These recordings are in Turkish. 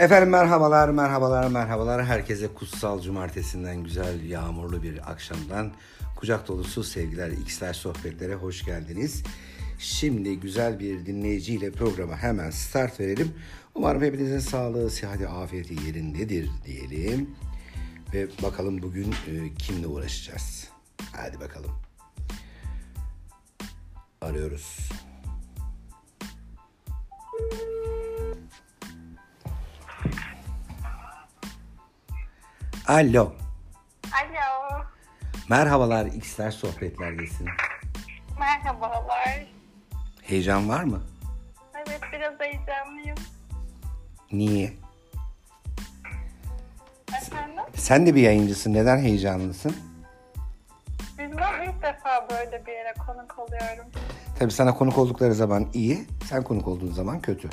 Efendim merhabalar, merhabalar, merhabalar. Herkese kutsal cumartesinden güzel yağmurlu bir akşamdan kucak dolusu sevgiler, x'ler sohbetlere hoş geldiniz. Şimdi güzel bir dinleyiciyle programa hemen start verelim. Umarım hepinizin sağlığı, sıhhati, afiyeti yerindedir diyelim. Ve bakalım bugün e, kimle uğraşacağız. Hadi bakalım. Arıyoruz. Alo. Alo. Merhabalar X'ler sohbetlerdesin. Merhabalar. Heyecan var mı? Evet biraz heyecanlıyım. Niye? Efendim? Sen de bir yayıncısın. Neden heyecanlısın? Bilmem ilk defa böyle bir yere konuk oluyorum. Tabii sana konuk oldukları zaman iyi, sen konuk olduğun zaman kötü.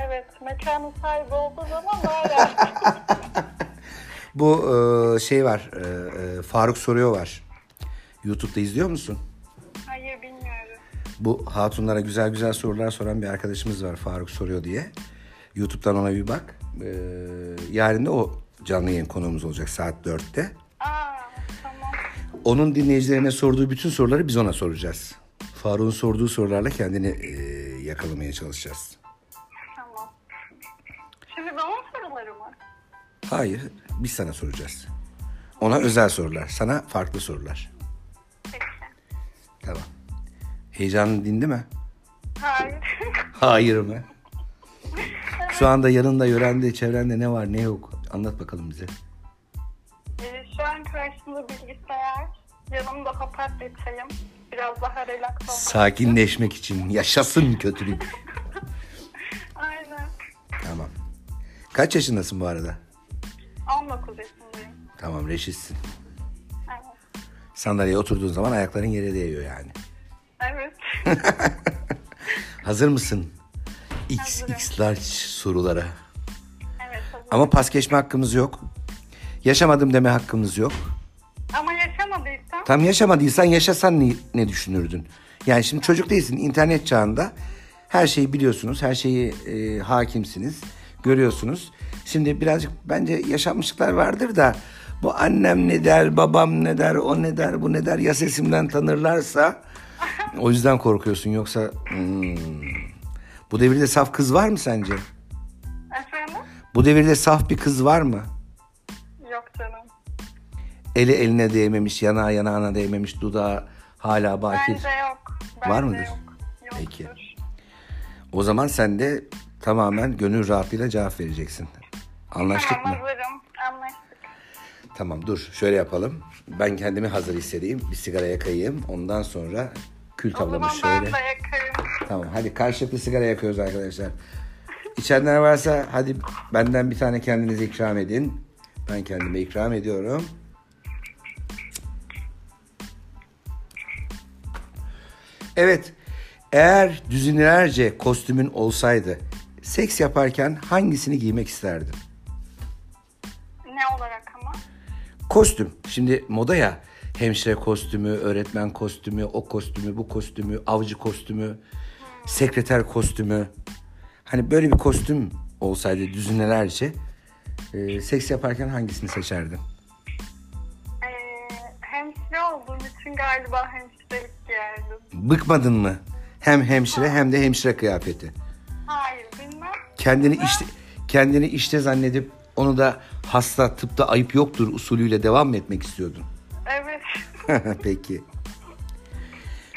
Evet mekanın sahibi olduğu zaman böyle. Bu e, şey var, e, e, Faruk Soruyor var. YouTube'da izliyor musun? Hayır bilmiyorum. Bu hatunlara güzel güzel sorular soran bir arkadaşımız var Faruk Soruyor diye. YouTube'dan ona bir bak. E, yarın da o canlı yayın konuğumuz olacak saat 4'te. Aa tamam. Onun dinleyicilerine sorduğu bütün soruları biz ona soracağız. Faruk'un sorduğu sorularla kendini e, yakalamaya çalışacağız. Tamam. Şimdi bana soruları mı? Hayır, biz sana soracağız. Ona özel sorular, sana farklı sorular. Peki. Tamam. Heyecanın dindi mi? Hayır. Hayır mı? Şu anda yanında, yörende, çevrende ne var ne yok? Anlat bakalım bize. Ee, şu an karşımda bilgisayar. Yanımda papatya çayım. Biraz daha relax olmak. Sakinleşmek için yaşasın kötülük. Aynen. Tamam. Kaç yaşındasın bu arada? 19 yaşındayım. Tamam, reşitsin. Evet. Sandalyeye oturduğun zaman ayakların yere değiyor yani. Evet. Hazır mısın? X, Hazırım. X large sorulara. evet. hazır. Ama pas geçme hakkımız yok. Yaşamadım deme hakkımız yok. Ama yaşamadıysam Tam yaşamadıysan yaşasan ne, ne düşünürdün? Yani şimdi çocuk değilsin. internet çağında her şeyi biliyorsunuz. Her şeyi e, hakimsiniz. Görüyorsunuz. Şimdi birazcık bence yaşanmışlıklar vardır da bu annem ne der, babam ne der, o ne der, bu ne der ya sesimden tanırlarsa o yüzden korkuyorsun. Yoksa hmm, bu devirde saf kız var mı sence? efendim Bu devirde saf bir kız var mı? yok canım. Eli eline değmemiş, yanağı yanağına değmemiş, dudağı hala bakir. Bence yok. Bence Var mıdır? Yok. Yoktur. Peki. O zaman sen de tamamen gönül rahatlığıyla cevap vereceksin. Anlaştık Tamam mı? hazırım. Anlaştık. Tamam dur şöyle yapalım. Ben kendimi hazır hissedeyim. Bir sigara yakayım. Ondan sonra kül tablamı zaman ben şöyle. de yakarım. Tamam hadi karşılıklı sigara yakıyoruz arkadaşlar. İçenler varsa hadi benden bir tane kendinize ikram edin. Ben kendime ikram ediyorum. Evet. Eğer düzinelerce kostümün olsaydı seks yaparken hangisini giymek isterdin? Ne olarak ama? Kostüm. Şimdi moda ya. Hemşire kostümü, öğretmen kostümü, o kostümü, bu kostümü, avcı kostümü, sekreter kostümü. Hani böyle bir kostüm olsaydı düzinelerce e, seks yaparken hangisini seçerdin? Ee, hemşire olduğum için galiba hemşirelik giyerdim. Bıkmadın mı? Hem hemşire hem de hemşire kıyafeti. Kendini işte kendini işte zannedip onu da hasta tıpta ayıp yoktur usulüyle devam mı etmek istiyordun? Evet. Peki.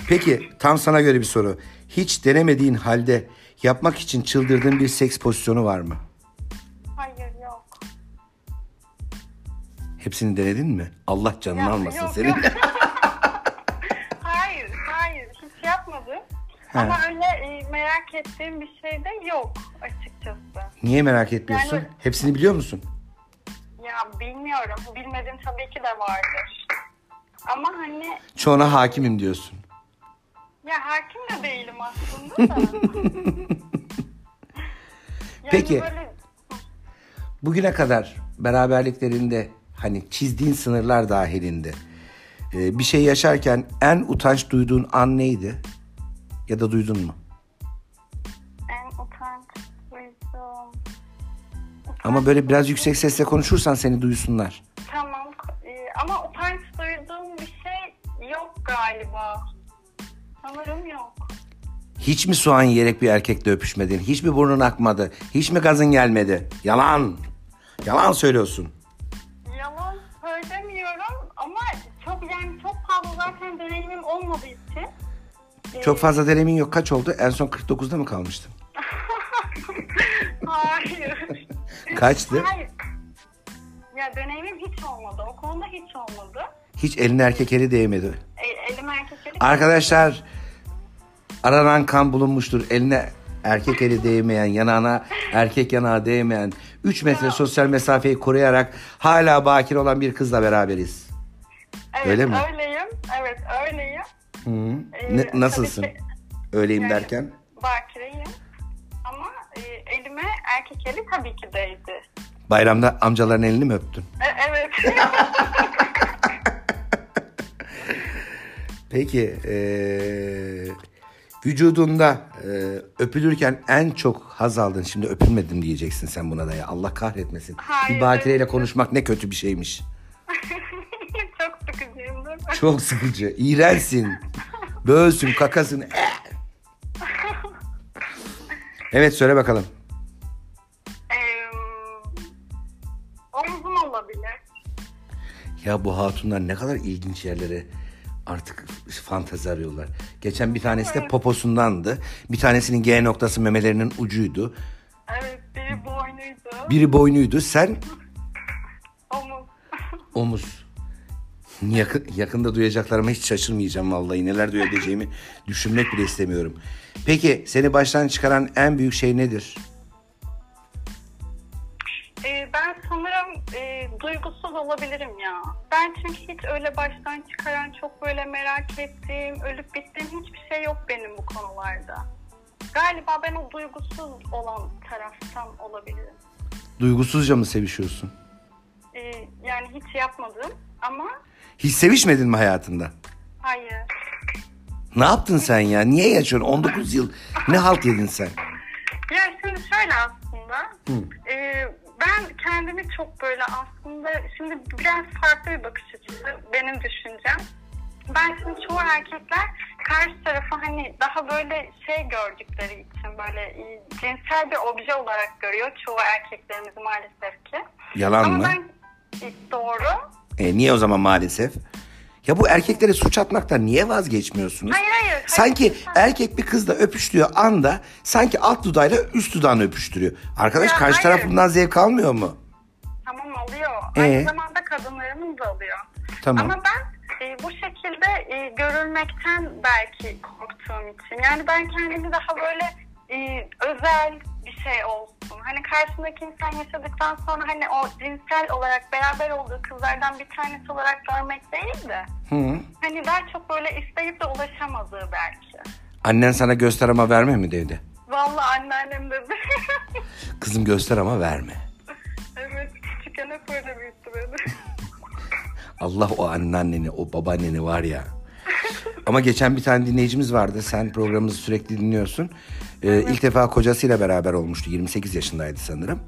Peki tam sana göre bir soru. Hiç denemediğin halde yapmak için çıldırdığın bir seks pozisyonu var mı? Hayır yok. Hepsini denedin mi? Allah canını Ya, almasın yok, senin. yok. Ama öyle e, merak ettiğim bir şey de yok açıkçası. Niye merak etmiyorsun? Yani- Hepsini biliyor musun? Ya bilmiyorum. Bilmediğim tabii ki de vardır. Ama hani Çoğuna hakimim diyorsun. ya hakim de değilim aslında da. Yani Peki. Böyle, Bugüne kadar beraberliklerinde hani çizdiğin sınırlar dahilinde e, bir şey yaşarken en utanç duyduğun an neydi? Ya da duydun mu? en utanç duydum. Ama böyle biraz yüksek sesle konuşursan seni duysunlar. Tamam. Ee, ama utanç duyduğum bir şey yok galiba. Sanırım yok. Hiç mi soğan yiyerek bir erkekle öpüşmedin? Hiç mi burnun akmadı? Hiç mi gazın gelmedi? Yalan. Yalan söylüyorsun. Yalan söylemiyorum ama çok yani çok fazla zaten deneyimim olmadığı için. Çok fazla deneyimin yok. Kaç oldu? En son 49'da mı kalmıştın? Hayır. Kaçtı? Hayır. Ya deneyimim hiç olmadı. O konuda hiç olmadı. Hiç eline erkek eli değmedi. E, elim erkek eli Arkadaşlar aranan kan bulunmuştur. Eline erkek eli değmeyen, yanağına erkek yanağı değmeyen, 3 metre sosyal mesafeyi koruyarak hala bakir olan bir kızla beraberiz. Evet, Öyle mi? Öyleyim. Evet öyleyim. Hı. Ee, Ne- nasılsın? ki- Öyleyim Yani derken? Bakireyim. Ama e, elime erkek eli tabii ki değdi. Bayramda amcaların elini mi öptün? E, evet. Peki eee, vücudunda eee, öpülürken en çok haz aldın. Şimdi öpülmedim diyeceksin sen buna da ya. Allah kahretmesin. Hayır, bir bakireyle evet. konuşmak ne kötü bir şeymiş. Mi? Çok sıkıcı. İğrençsin. Böğsün, kakasın. Evet söyle bakalım. Ee, omzum olabilir. Ya bu hatunlar ne kadar ilginç yerlere artık fantezi arıyorlar. Geçen bir tanesi de poposundandı. Bir tanesinin G noktası memelerinin ucuydu. Evet biri boynuydu. Biri boynuydu. Sen Omuz. omuz. Yakın, yakında duyacaklarıma hiç şaşırmayacağım vallahi. Neler duyabileceğimi düşünmek bile istemiyorum. Peki seni baştan çıkaran en büyük şey nedir? Ee, ben sanırım e, duygusuz olabilirim ya. Ben çünkü hiç öyle baştan çıkaran çok böyle merak ettiğim, ölüp bittiğim hiçbir şey yok benim bu konularda. Galiba ben o duygusuz olan taraftan olabilirim. Duygusuzca mı sevişiyorsun? Ee, yani hiç yapmadım ama Hiç sevişmedin mi hayatında? hayır. Ne yaptın sen ya? Niye yaşıyorsun? 19 yıl. Ne halt yedin sen? Ya şimdi şöyle aslında. e, ben kendimi çok böyle aslında şimdi biraz farklı bir bakış açısı benim düşüncem. Ben şimdi çoğu erkekler karşı tarafı hani daha böyle şey gördükleri için böyle e, cinsel bir obje olarak görüyor çoğu erkeklerimiz maalesef ki. Yalan Ama mı? ben doğru. E, niye o zaman maalesef? Ya bu erkeklere suç atmaktan niye vazgeçmiyorsunuz? Hayır, hayır, hayır. Sanki erkek bir kızla öpüştüğü anda sanki alt dudağıyla üst dudağını öpüştürüyor. Arkadaş Ya, karşı hayır. taraf bundan zevk almıyor mu? Tamam alıyor. Ee? Aynı zamanda kadınlarımız da alıyor. Tamam. Ama ben e, bu şekilde e, görülmekten belki korktuğum için. Yani ben kendimi daha böyle e, özel bir şey olsun. Hani karşımdaki insan yaşadıktan sonra hani o cinsel olarak beraber olduğu kızlardan bir tanesi olarak görmek değil de Hı. hani daha çok böyle isteyip de ulaşamadığı belki. Annen sana göster ama verme mi dedi? Vallahi anneannem dedi. Kızım göster ama verme. evet küçükken hep öyle büyüttü beni. Allah o anneanneni, o babaanneni var ya. Ama geçen bir tane dinleyicimiz vardı. Sen programımızı sürekli dinliyorsun. Ee, İlk defa kocasıyla beraber olmuştu. 28 yaşındaydı sanırım.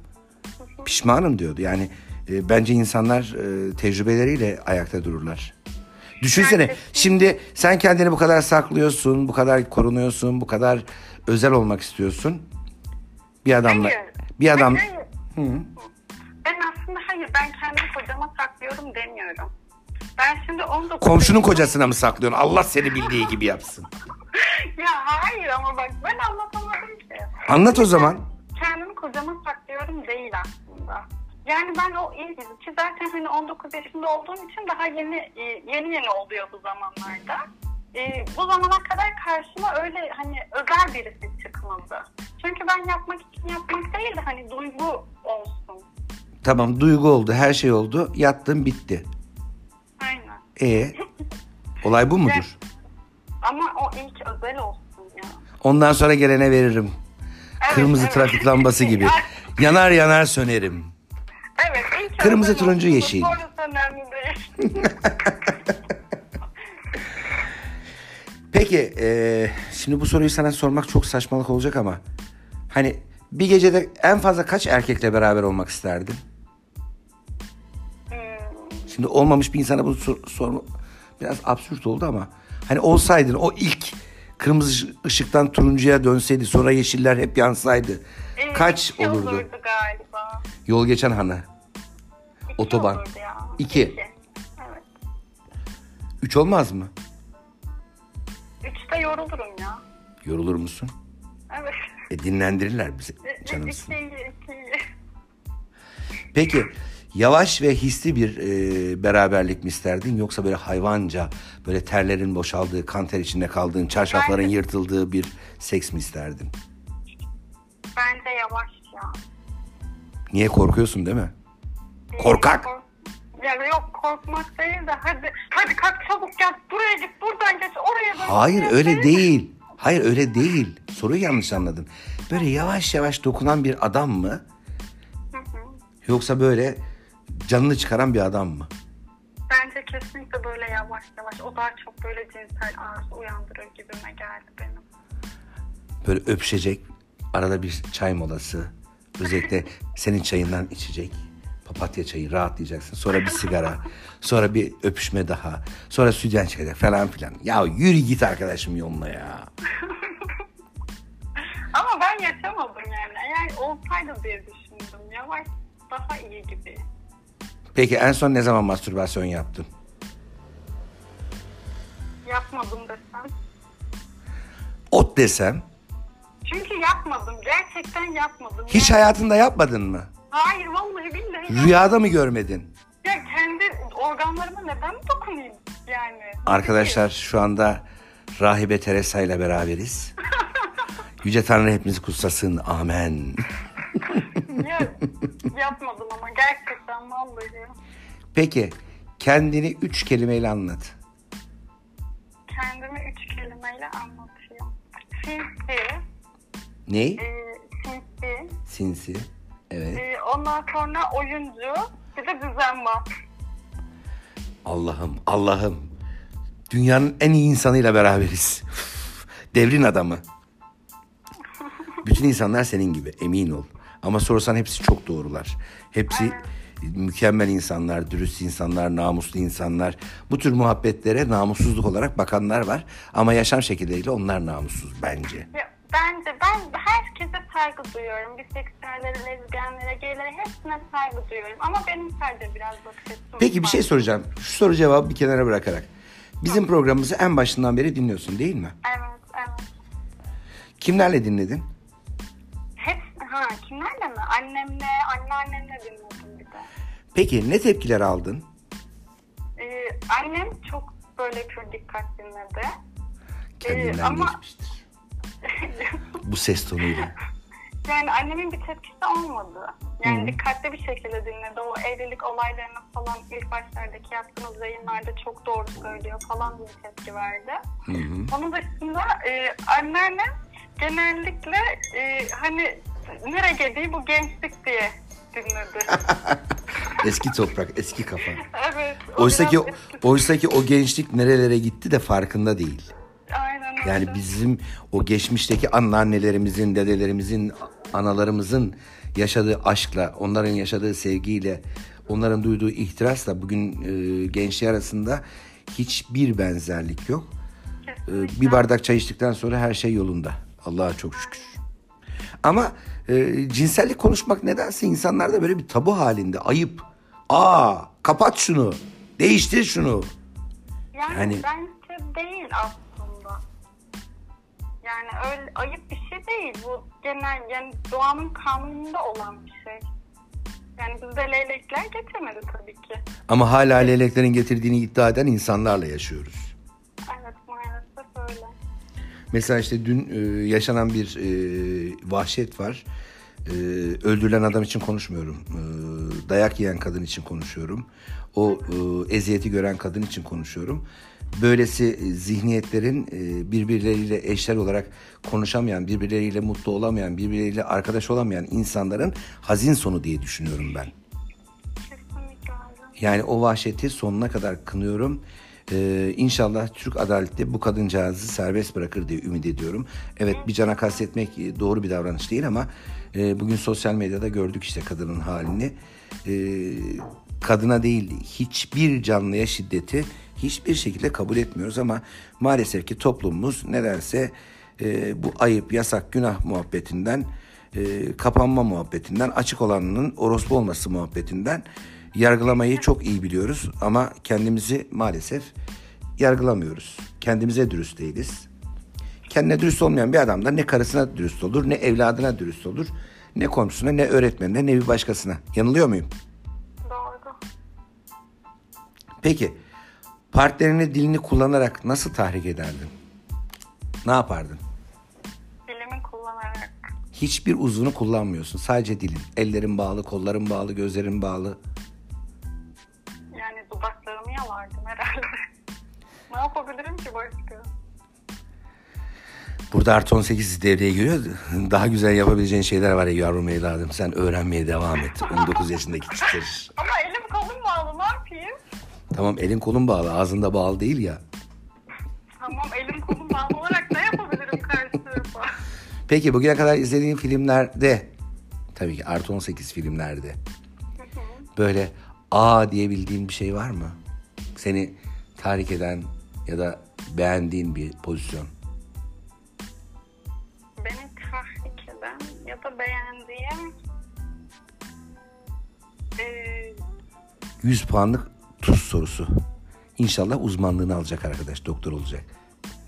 Pişmanım diyordu. Yani e, bence insanlar e, tecrübeleriyle ayakta dururlar. Düşünsene şimdi sen kendini bu kadar saklıyorsun, bu kadar korunuyorsun, bu kadar özel olmak istiyorsun. Bir adamla Hayır. bir adam Hayır, hayır. Ben aslında hayır ben kendimi kocama saklıyorum demiyorum. Ben şimdi 19 komşunun kocasına mı saklıyorsun? Allah seni bildiği gibi yapsın. Ya hayır ama bak ben anlatamadım ki. Anlat o zaman. Kendimi kocama saklıyorum değil aslında. Yani ben o ilk ki zaten hani 19 yaşında olduğum için daha yeni e, yeni yeni oluyor bu zamanlarda. E, bu zamana kadar karşıma öyle hani özel birisi çıkmadı. Çünkü ben yapmak için yapmak değil de hani duygu olsun. Tamam duygu oldu, her şey oldu. Yattın bitti. E olay bu mudur? Ama o ilk özel olsun ya. Ondan sonra gelene veririm. Evet, Kırmızı evet. trafik lambası gibi. Yanar yanar sönerim. Evet ilk Kırmızı, özel turuncu, olsun. yeşil. Sonrası önemli değil. Peki e, şimdi bu soruyu sana sormak çok saçmalık olacak ama hani Bir gecede en fazla kaç erkekle beraber olmak isterdin? Şimdi olmamış bir insana bunu sor, sorma biraz absürt oldu ama hani olsaydın o ilk kırmızı ışıktan turuncuya dönseydi sonra yeşiller hep yansaydı e, kaç iki olurdu? olurdu galiba. Yol geçen hanı. İki Otoban. ya. İki. Evet. Üç olmaz mı? Üçte yorulurum ya. Yorulur musun? Evet. E dinlendirirler bizi canımsın. Peki yavaş ve hisli bir e, beraberlik mi isterdin yoksa böyle hayvanca böyle terlerin boşaldığı, kan ter içinde kaldığın, çarşafların Ben- yırtıldığı bir seks mi isterdin? Bence yavaş ya. Niye korkuyorsun değil mi? Korkak. Kork- Ya yok korkmak değil de hadi hadi kalk çabuk gel buraya git buradan geç oraya dön. Hayır buraya öyle değil. Hayır öyle değil. Soruyu yanlış anladın. Böyle yavaş yavaş dokunan bir adam mı? Yoksa böyle canını çıkaran bir adam mı? Bence kesinlikle böyle yavaş yavaş o daha çok böyle cinsel arzu uyandırır gibime geldi benim. Böyle öpüşecek, arada bir çay molası. Özellikle senin çayından içecek. Papatya çayı rahatlayacaksın. Sonra bir sigara. Sonra bir öpüşme daha. Sonra sütyen çayda falan filan. Ya yürü git arkadaşım yoluna ya. Ama ben yaşamadım yani. Eğer olsaydı diye düşündüm. Yavaş daha iyi gibi. Peki en son ne zaman mastürbasyon yaptın? Yapmadım desem. Ot desem. Çünkü yapmadım. Gerçekten yapmadım. Hiç Yani- hayatında yapmadın mı? Hayır vallahi billahi. Rüyada mı görmedin? Ya kendi organlarıma neden dokunayım yani? Arkadaşlar şu anda Rahibe Teresa ile beraberiz. Yüce Tanrı hepimizi kutsasın. Amen. Ya, yapmadım ama gerçekten vallahi. Peki kendini üç kelimeyle anlat. Kendimi üç kelimeyle anlatayım. Sinsi, Ney? e, sinsi, Sinsi. Evet. e, ondan sonra oyuncu, bir de düzenbaz. Allah'ım, Allah'ım. Dünyanın en iyi insanıyla beraberiz. Devrin adamı. Bütün insanlar senin gibi emin ol. Ama sorsan hepsi çok doğrular. Hepsi mükemmel insanlar, dürüst insanlar, namuslu insanlar. Bu tür muhabbetlere namussuzluk olarak bakanlar var. Ama yaşam şekilleriyle onlar namussuz bence. Bence ben herkese saygı duyuyorum. Biseksüellere, lezbiyenlere, geylere hepsine saygı duyuyorum. Ama benim sadece biraz bakış açım Peki bir şey soracağım. Şu soru cevabı bir kenara bırakarak. Bizim programımızı en başından beri dinliyorsun değil mi? Evet, evet. Kimlerle dinledin? Ha kimlerle mi? Annemle, anneannemle dinledim bir de. Peki ne tepkiler aldın? Ee, annem çok böyle pür dikkat dinledi. Kendinden Ee, ama- geçmiştir. Bu ses tonuyla. yani annemin bir tepkisi olmadı. Yani Hı. dikkatli bir şekilde dinledi. O evlilik olaylarına falan ilk başlardaki yaptığınız yayınlarda çok doğru söylüyor falan bir tepki verdi. Hı hı. Onun dışında e, anneannem genellikle e, hani nereye geldiği bu gençlik diye dinledi. Eski toprak, eski kafa. evet. o Oysa ki, eski- oysa ki o gençlik nerelere gitti de farkında değil. Aynen öyle. Yani bizim o geçmişteki anneannelerimizin, dedelerimizin, analarımızın yaşadığı aşkla, onların yaşadığı sevgiyle, onların duyduğu ihtirasla bugün e, gençliği arasında hiçbir benzerlik yok. E, bir bardak çay içtikten sonra her şey yolunda. Allah'a çok şükür. Ama e, cinsellik konuşmak nedense insanlarda böyle bir tabu halinde. Ayıp. Aa, kapat şunu. Değiştir şunu. Yani, Yani- bence değil aslında. Yani öyle ayıp bir şey değil. Bu genel yani doğanın kanununda olan bir şey. Yani bizde leylekler getirmedi tabii ki. Ama hala leyleklerin getirdiğini iddia eden insanlarla yaşıyoruz. Mesela işte dün e, yaşanan bir e, vahşet var. E, öldürülen adam için konuşmuyorum. E, dayak yiyen kadın için konuşuyorum. O e, eziyeti gören kadın için konuşuyorum. Böylesi e, zihniyetlerin e, birbirleriyle eşler olarak konuşamayan, birbirleriyle mutlu olamayan, birbirleriyle arkadaş olamayan insanların hazin sonu diye düşünüyorum ben. Yani o vahşeti sonuna kadar kınıyorum. Ee, inşallah Türk adaleti bu kadıncağızı serbest bırakır diye ümit ediyorum. Evet bir cana kastetmek doğru bir davranış değil ama e, bugün sosyal medyada gördük işte kadının halini. E, kadına değil hiçbir canlıya şiddeti hiçbir şekilde kabul etmiyoruz ama maalesef ki toplumumuz ne derse e, bu ayıp, yasak, günah muhabbetinden, e, kapanma muhabbetinden, açık olanının orospu olması muhabbetinden yargılamayı çok iyi biliyoruz ama kendimizi maalesef yargılamıyoruz. Kendimize dürüst değiliz. Kendine dürüst olmayan bir adam da ne karısına dürüst olur, ne evladına dürüst olur, ne komşusuna, ne öğretmenine, ne bir başkasına. Yanılıyor muyum? Doğru. Peki, partnerini dilini kullanarak nasıl tahrik ederdin? Ne yapardın? Dilimi kullanarak. Hiçbir uzvunu kullanmıyorsun. Sadece dilin. Ellerin bağlı, kolların bağlı, gözlerin bağlı. Başka? Burada artı 18 devreye giriyor. Daha güzel yapabileceğin şeyler var ya yavrum evladım. Sen öğrenmeye devam et. 19 yaşındaki çıtır. Ama elim kolum bağlı ne yapayım? Tamam elin kolun bağlı. Ağzında bağlı değil ya. Tamam elim kolum bağlı olarak ne yapabilirim karşı tarafa? Peki bugüne kadar izlediğin filmlerde tabii ki artı 18 filmlerde böyle A diyebildiğin bir şey var mı? Seni tahrik eden ya da beğendiğin bir pozisyon. Beni tahrik eden ya da beğendiğim eee 100 puanlık tuz sorusu. İnşallah uzmanlığını alacak arkadaş, doktor olacak.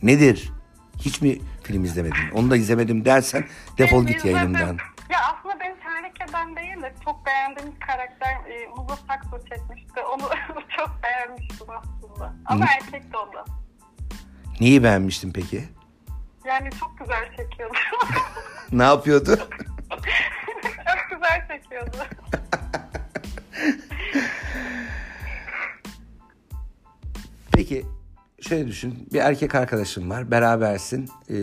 Nedir? Hiç mi film izlemedin? Onu da izlemedim dersen defol Ben git izledim. yayınımdan. Ya aslında beni tahrik eden değil de çok beğendiğim bir karakter e, Muzo Sakso çekmişti. Onu çok beğenmiştim aslında. Ama erkekti o da. Neyi beğenmiştin peki? Yani çok güzel çekiyordu. Ne yapıyordu? çok güzel çekiyordu. Peki şöyle düşün. Bir erkek arkadaşın var. Berabersin. Ee,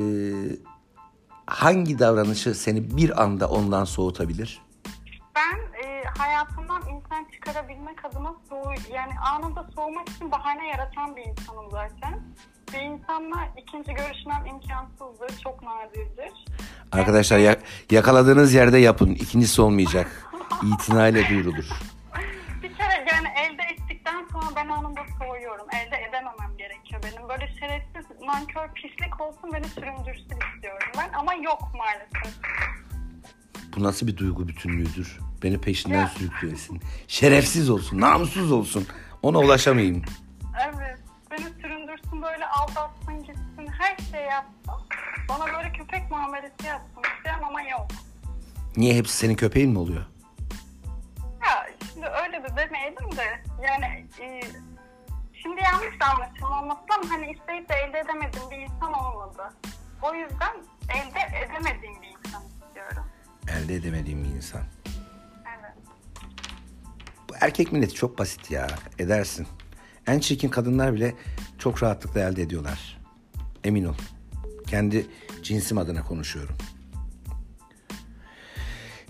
hangi davranışı seni bir anda ondan soğutabilir? Ben e, hayatımdan insan çıkarabilmek adına soğu yani anında soğumak için bahane yaratan bir insanım zaten. Bir insanla ikinci görüşmem imkansızdır, çok nadirdir. Arkadaşlar ya- yakaladığınız yerde yapın. İkincisi olmayacak. İtinayla duyurulur. Bir kere yani elde ettikten sonra ben anında soğuyorum. Elde edememem gerekiyor benim. Böyle şerefsiz, nankör, pislik olsun beni süründürsün istiyorum ben. Ama yok maalesef. Bu nasıl bir duygu bütünlüğüdür? Beni peşinden Ya. sürükleyesin. Şerefsiz olsun, namussuz olsun. Ona ulaşamayayım. Evet. Beni süründürsün böyle aldatsın gitsin her şey yapsın. Bana böyle köpek muamelesi yapsın istiyorum ama yok. Niye hepsi senin köpeğin mi oluyor? Ya şimdi öyle de demeyelim de yani e, şimdi yanlış da anlaşılmaması ama hani isteyip de elde edemediğim bir insan olmadı. O yüzden elde edemediğim bir insan. Elde edemediğim bir insan. Evet. Bu erkek milleti çok basit ya. Edersin. En çirkin kadınlar bile çok rahatlıkla elde ediyorlar. Emin ol. Kendi cinsim adına konuşuyorum.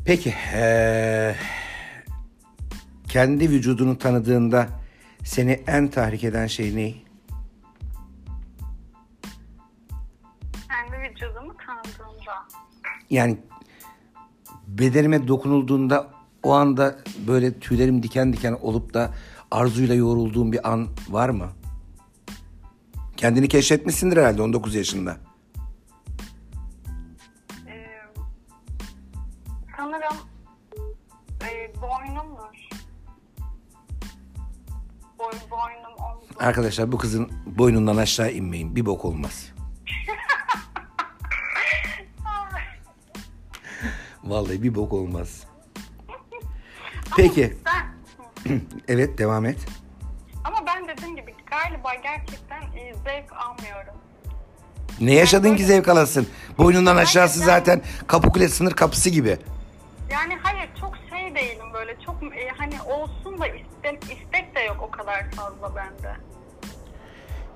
Peki. eee, kendi vücudunu tanıdığında seni en tahrik eden şey ne? Kendi vücudumu tanıdığımda. Yani bedenime dokunulduğunda o anda böyle tüylerim diken diken olup da arzuyla yoğrulduğum bir an var mı? Kendini keşfetmişsindir herhalde 19 yaşında. Sanırım e, boynumdur. Boy, boynum omzum. Arkadaşlar bu kızın boynundan aşağı inmeyin. Bir bok olmaz. Vallahi bir bok olmaz. Peki. Ben, Evet devam et. ama ben dediğim gibi galiba gerçekten e, zevk almıyorum. Ne yaşadın ki zevk alasın? Boynundan aşağısı ben- zaten Kapıkule sınır kapısı gibi. Yani hayır çok şey değilim böyle çok e, hani olsun da istek, istek de yok o kadar fazla bende.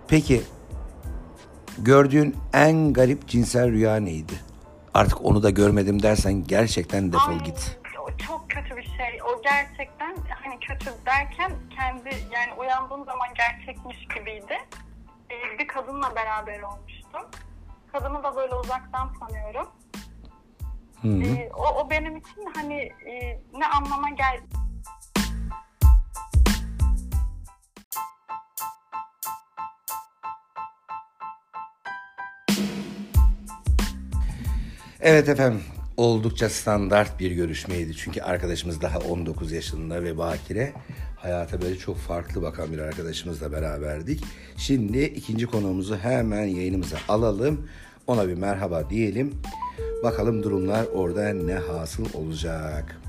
Peki gördüğün en garip cinsel rüya neydi? Artık onu da görmedim dersen gerçekten defol Ay, git. çok kötü bir şey o gerçekten hani kötü derken kendi yani uyandığım zaman gerçekmiş gibiydi. Ee, bir kadınla beraber olmuştum. Kadını da böyle uzaktan tanıyorum. Hı hı. Ee, o, o benim için hani e, ne anlama gel Evet efendim oldukça standart bir görüşmeydi. Çünkü arkadaşımız daha 19 yaşında ve bakire. Hayata böyle çok farklı bakan bir arkadaşımızla beraberdik. Şimdi ikinci konuğumuzu hemen yayınımıza alalım. Ona bir merhaba diyelim. Bakalım durumlar orada ne hasıl olacak.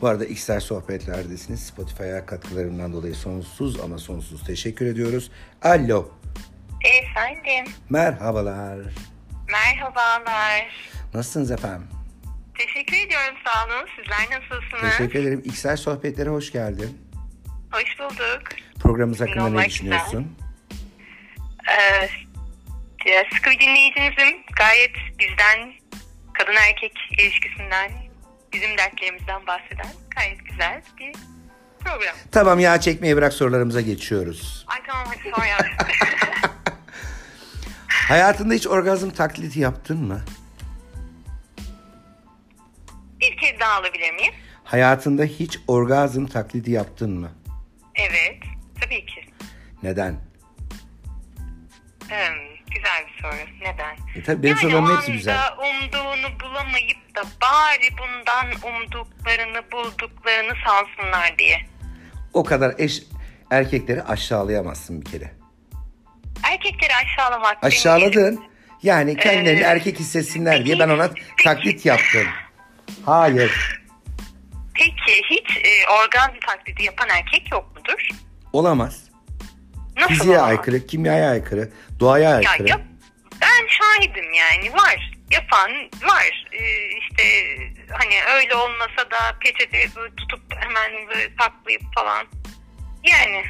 Bu arada X'ler sohbetlerdesiniz. Spotify'a katkılarından dolayı sonsuz ama sonsuz teşekkür ediyoruz. Alo, Efendim, merhabalar. merhabalar. Nasılsınız efendim? Teşekkür ediyorum, sağ olun. Sizler nasılsınız? Teşekkür ederim. X'ler sohbetlere hoş geldin. Hoş bulduk. Programımız hakkında ne düşünüyorsun? Ee, sıkı bir dinleyicinizim. Gayet bizden, kadın erkek ilişkisinden, bizim dertlerimizden bahseden gayet güzel bir program. Tamam ya çekmeyi bırak sorularımıza geçiyoruz. Ay tamam hadi sor ya. Hayatında hiç orgazm taklidi yaptın mı? Bir kez daha alabilir miyim? Hayatında hiç orgazm taklidi yaptın mı? Evet, tabii ki. Neden? Hmm, güzel bir soru. Neden? E tabii benim yani sorularımın o hepsi güzel. anda umduğunu bulamayıp da bari bundan umduklarını bulduklarını sansınlar diye. O kadar eş erkekleri aşağılayamazsın bir kere. Erkekleri aşağılamak. Aşağıladın. Yani kendilerini Ee, erkek hissetsinler diye ben ona peki- taklit yaptım. Hayır. Peki hiç e, orgazm taklidi yapan erkek yok mudur? Olamaz. Nasıl Fiziğe olamaz? aykırı, kimyaya aykırı, doğaya Ya, aykırı. yap, ben şahidim yani var. Yapan var. Ee, işte hani öyle olmasa da peçete tutup hemen böyle saklayıp falan. Yani.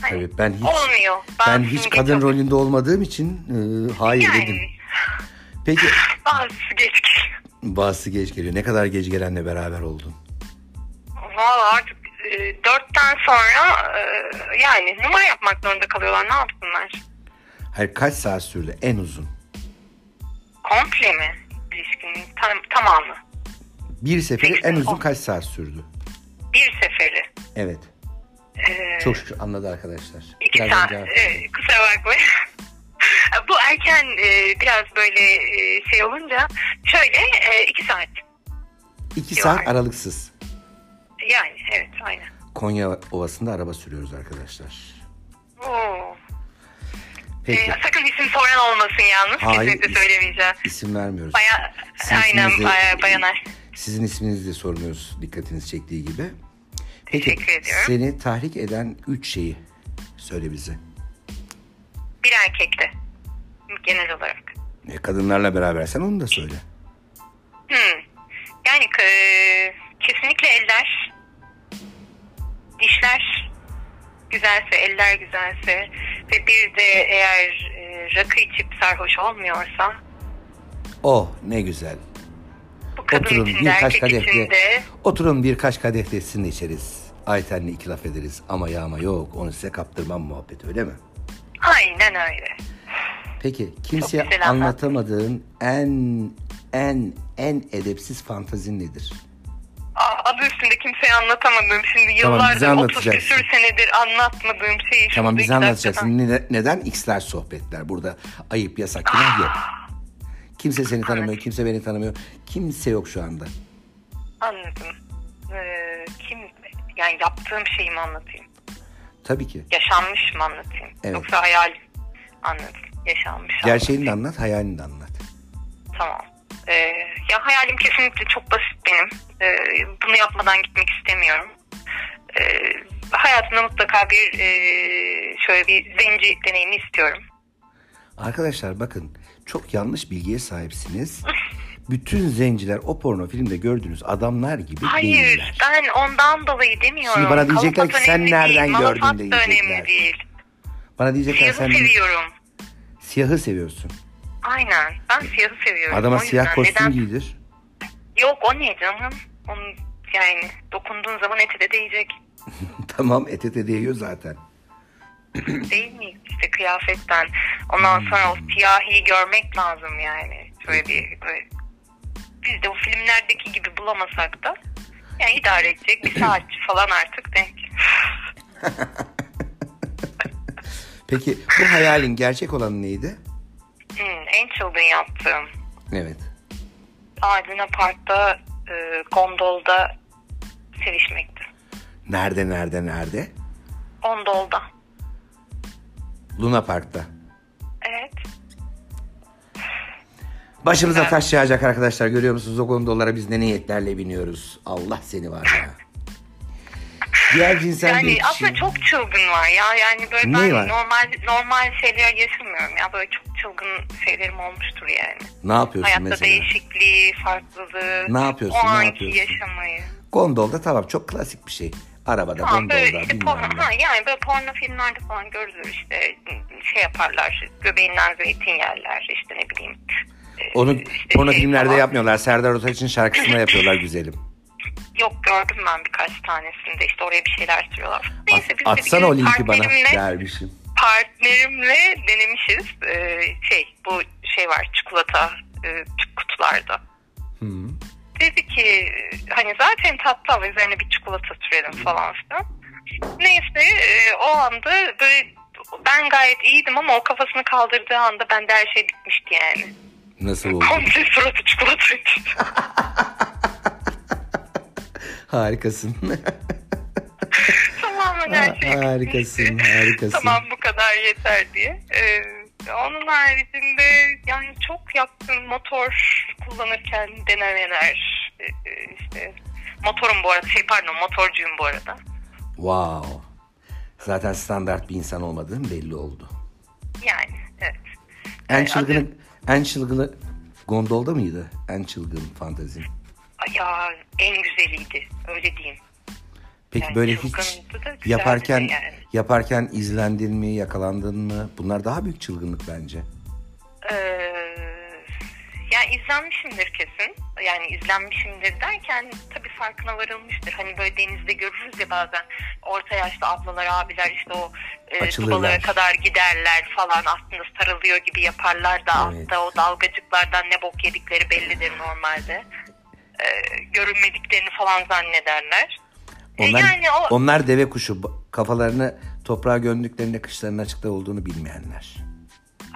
Hani Tabii ben hiç olmuyor. ben Bazısını hiç kadın rolünde olmadığım için e, hayır yani, dedim. Peki Bazısı geç. Bazısı geç geliyor. Ne kadar geç gelenle beraber oldun? Valla artık e, dörtten sonra e, yani numara yapmak zorunda kalıyorlar. Ne yapsınlar? Hayır kaç saat sürdü en uzun? Komple mi? İlişkinin tam, tamamı. Bir seferi Peki, en uzun o- kaç saat sürdü? Bir seferi. Evet. E, Çok şükür anladı arkadaşlar. İki Birazdan saat. cevap- E, kusura bakmayın. Bu erken e, biraz böyle e, şey olunca şöyle e, iki saat. İki saat aralıksız. Yani evet aynen. Konya Ovası'nda araba sürüyoruz arkadaşlar. Oo. Peki. E, sakın isim soran olmasın yalnız. Hayır, Kesinlikle is- söylemeyeceğim. İsim vermiyoruz. Baya, Sizin aynen isminizi- baya, bayanar. Sizin isminizi de sormuyoruz dikkatiniz çektiği gibi. Peki Teşekkür ediyorum. seni tahrik eden üç şeyi söyle bize. Bir erkekte. Genel olarak. E, kadınlarla berabersen onu da söyle. Hmm. Yani e, kesinlikle eller, dişler güzelse, eller güzelse ve bir de eğer e, rakı içip sarhoş olmuyorsa Oh ne güzel. Oturun birkaç kadehte. Oturun birkaç kadeh de içeriz. Ayten'le iki laf ederiz ama yağma yok onu size kaptırmam muhabbet öyle mi? Aynen öyle. Peki kimseye güzel anlatamadığın en en en edepsiz fantazin nedir? Adı üstünde kimseye anlatamadığım şimdi Tamam, yıllardır 30 anlatacaksın. küsür senedir anlatmadığım şeyi Tamam bize anlatacaksın. Ne- neden X'ler sohbetler? Burada ayıp yasak günah yok. Kimse seni tanımıyor, kimse beni tanımıyor. Kimse yok şu anda. Anladım. Ee, kim yani yaptığım şeyi mi anlatayım? Tabii ki. Yaşanmış mı anlatayım? Evet. Yoksa hayal anladım. Yaşanmış. Gerçeğini de anlat, hayalini de anlat. Tamam. Ee, ya hayalim kesinlikle çok basit benim. Ee, bunu yapmadan gitmek istemiyorum. Ee, hayatımda mutlaka bir e, şöyle bir zenci deneyimi istiyorum. Arkadaşlar bakın çok yanlış bilgiye sahipsiniz. Bütün zenciler o porno filmde gördüğünüz adamlar gibi Hayır değiller. ben ondan dolayı demiyorum. Şimdi bana diyecekler ki, Kalafat sen nereden değil, gördün da diyecekler. önemli değil. Bana diyecekler Siyahı sen seviyorum. siyahı seviyorsun. Aynen. Ben siyahı seviyorum. Adama O siyah kostüm neden- giydir. Yok o ne canım? Onun Yani dokunduğun zaman eti de değecek. tamam ete de değiyor zaten. Değil mi? İşte kıyafetten. Ondan sonra o siyahiyi görmek lazım yani. Şöyle bir böyle. Biz de o filmlerdeki gibi bulamasak da yani idare edecek bir saatçi falan artık denk. Peki bu hayalin gerçek olan neydi? Hmm, en çılgın yaptığım. Evet. Adina Park'ta e, gondolda sevişmekti. Nerede nerede nerede? Gondolda. Luna Park'ta. Başımıza taş yağacak arkadaşlar görüyor musunuz? O gondollara biz ne niyetlerle biniyoruz. Allah seni var ya. Diğer cinsel Yani bir aslında kişi. çok çılgın var ya. Yani böyle Ne ben var? normal normal şeyler yaşamıyorum ya. Böyle çok çılgın şeylerim olmuştur yani. Ne yapıyorsun Hayatta mesela? değişikliği, farklılığı. Ne yapıyorsun, O ne anki yapıyorsun? yaşamayı. Gondolda tamam çok klasik bir şey. Arabada Tamam böyle gondolda işte porno, ne. ha, yani böyle porno filmlerde falan görülür işte şey yaparlar göbeğinden zeytin yerler işte ne bileyim. Onu porno filmlerde falan. yapmıyorlar. Serdar Ortaç'ın şarkısında yapıyorlar güzelim. Yok gördüm ben birkaç tanesinde işte oraya bir şeyler sürüyorlar. Neyse At, atsana o linki bana partnerimle- dermişim. partnerimle denemişiz. Ee, şey bu şey var çikolata e, kutularda. Dedi ki hani zaten tatlı ama üzerine bir çikolata sürelim falan filan. Neyse e, o anda böyle ben gayet iyiydim ama o kafasını kaldırdığı anda bende her şey bitmişti yani. Nasıl oldu? Komple suratı çikolataydı. Harikasın. Tamamen her şey harikasın, harikasın. Tamam bu kadar yeter diye. Ee, onun haricinde yani çok yaptığım motor kullanırken denemeler e, e, işte motorum bu arada şey pardon motorcuyum bu arada. wow. Zaten standart bir insan olmadığın belli oldu. Yani evet. En Ee, çılgını, en çılgını gondolda mıydı? En çılgın fantezin. Ya en güzeliydi öyle diyeyim. Peki Yani böyle hiç yaparken yani. yaparken izlendin mi, yakalandın mı? Bunlar daha büyük çılgınlık bence. Ee, izlenmişimdir kesin. Yani izlenmişimdir derken tabii farkına varılmıştır. Hani böyle denizde görürüz ya bazen orta yaşlı ablalar, abiler işte o e, dubalara kadar giderler falan aslında sarılıyor gibi yaparlar da Evet. altta o dalgacıklardan ne bok yedikleri bellidir normalde. Ee, görünmediklerini falan zannederler. E, Onlar, yani o onlar deve kuşu. Kafalarını toprağa gömdüklerinde kışların açıkta olduğunu bilmeyenler.